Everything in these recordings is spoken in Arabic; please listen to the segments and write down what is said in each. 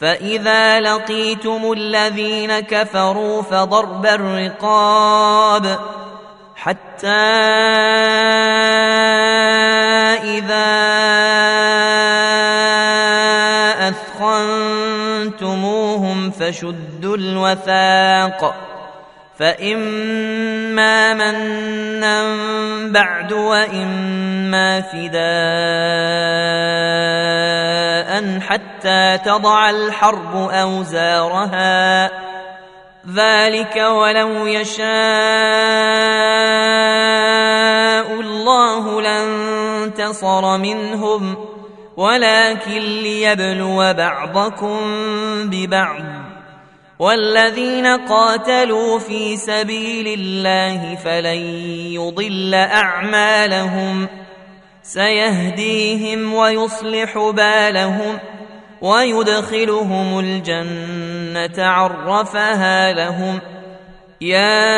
فإذا لقيتم الذين كفروا فضرب الرقاب حتى إذا أثخنتموهم فشدوا الوثاق فإما منا بعد وإما فداء حتى تضع الحرب أوزارها. ذلك ولو يشاء الله لانتصر منهم ولكن ليبلو بعضكم ببعض. والذين قاتلوا في سبيل الله فلن يضل أعمالهم. سيهديهم ويصلح بالهم ويدخلهم الجنة عرفها لهم. يا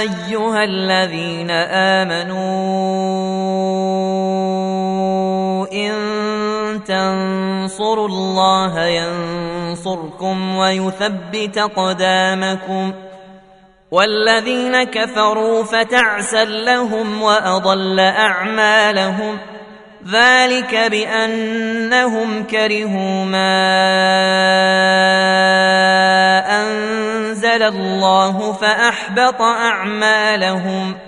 أيها الذين آمنوا إن تنصروا الله ينصركم ويثبت أقدامكم والذين كفروا فتعسا لهم وأضل أعمالهم ذلك بأنهم كرهوا ما أنزل الله فأحبط أعمالهم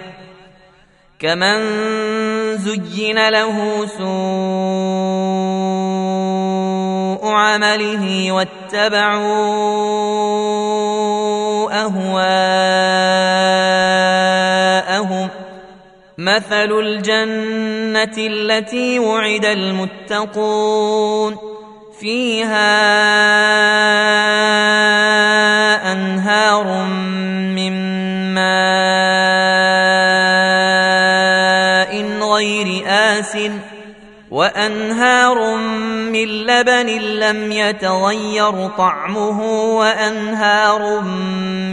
كمن زين له سوء عمله واتبعوا اهواءهم مثل الجنه التي وعد المتقون فيها انهار من غير آس وأنهار من لبن لم يتغير طعمه وأنهار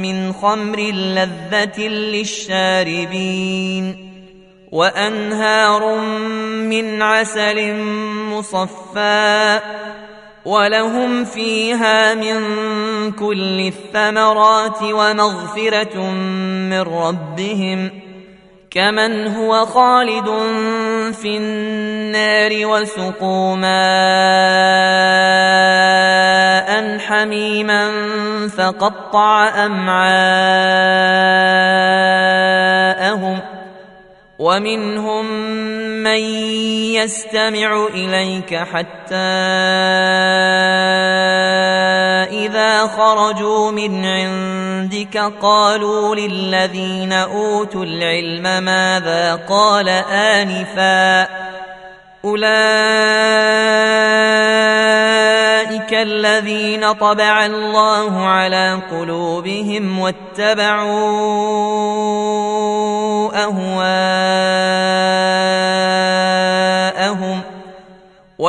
من خمر لذة للشاربين وأنهار من عسل مصفى ولهم فيها من كل الثمرات ومغفرة من ربهم ۖ كمن هو خالد في النار وسقوا ماء حميما فقطع امعاءهم ومنهم من يستمع اليك حتى اذا خرجوا من عندك قالوا للذين أوتوا العلم ماذا قال آنفا أولئك الذين طبع الله على قلوبهم واتبعوا أهواءهم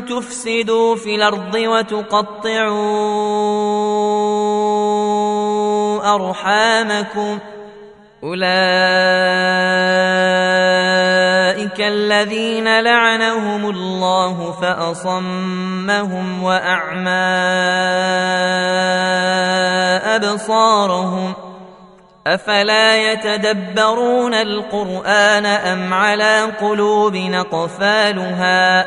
تفسدوا في الأرض وتقطعوا أرحامكم أولئك الذين لعنهم الله فأصمهم وأعمى أبصارهم ۖ أفلا يتدبرون القرآن أم على قلوب نقفالها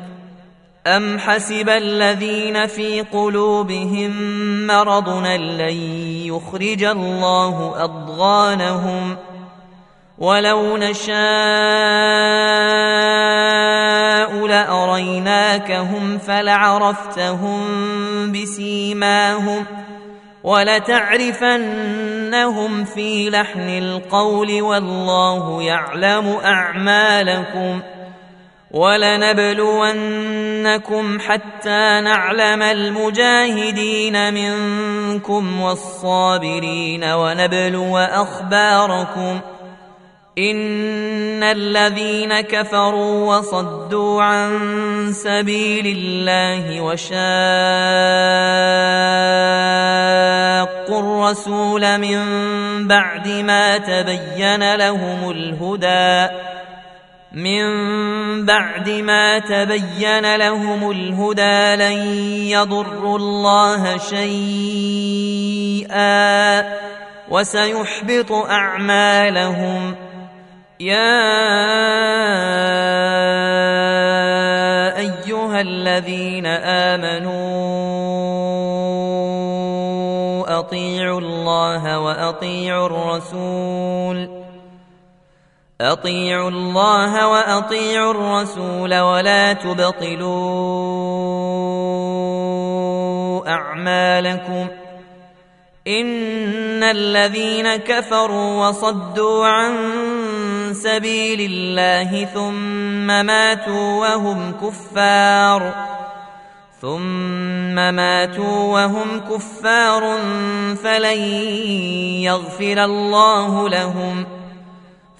ام حسب الذين في قلوبهم مرض لن يخرج الله اضغانهم ولو نشاء لاريناكهم فلعرفتهم بسيماهم ولتعرفنهم في لحن القول والله يعلم اعمالكم ولنبلونكم حتى نعلم المجاهدين منكم والصابرين ونبلو اخباركم ۖ إن الذين كفروا وصدوا عن سبيل الله وشاقوا الرسول من بعد ما تبين لهم الهدى من بعد ما تبين لهم الهدى لن يضروا الله شيئا وسيحبط أعمالهم. يا أيها الذين آمنوا أطيعوا الله وأطيعوا الرسول. أطيعوا الله وأطيعوا الرسول ولا تبطلوا أعمالكم إن الذين كفروا وصدوا عن سبيل الله ثم ماتوا وهم كفار ثم ماتوا وهم كفار فلن يغفر الله لهم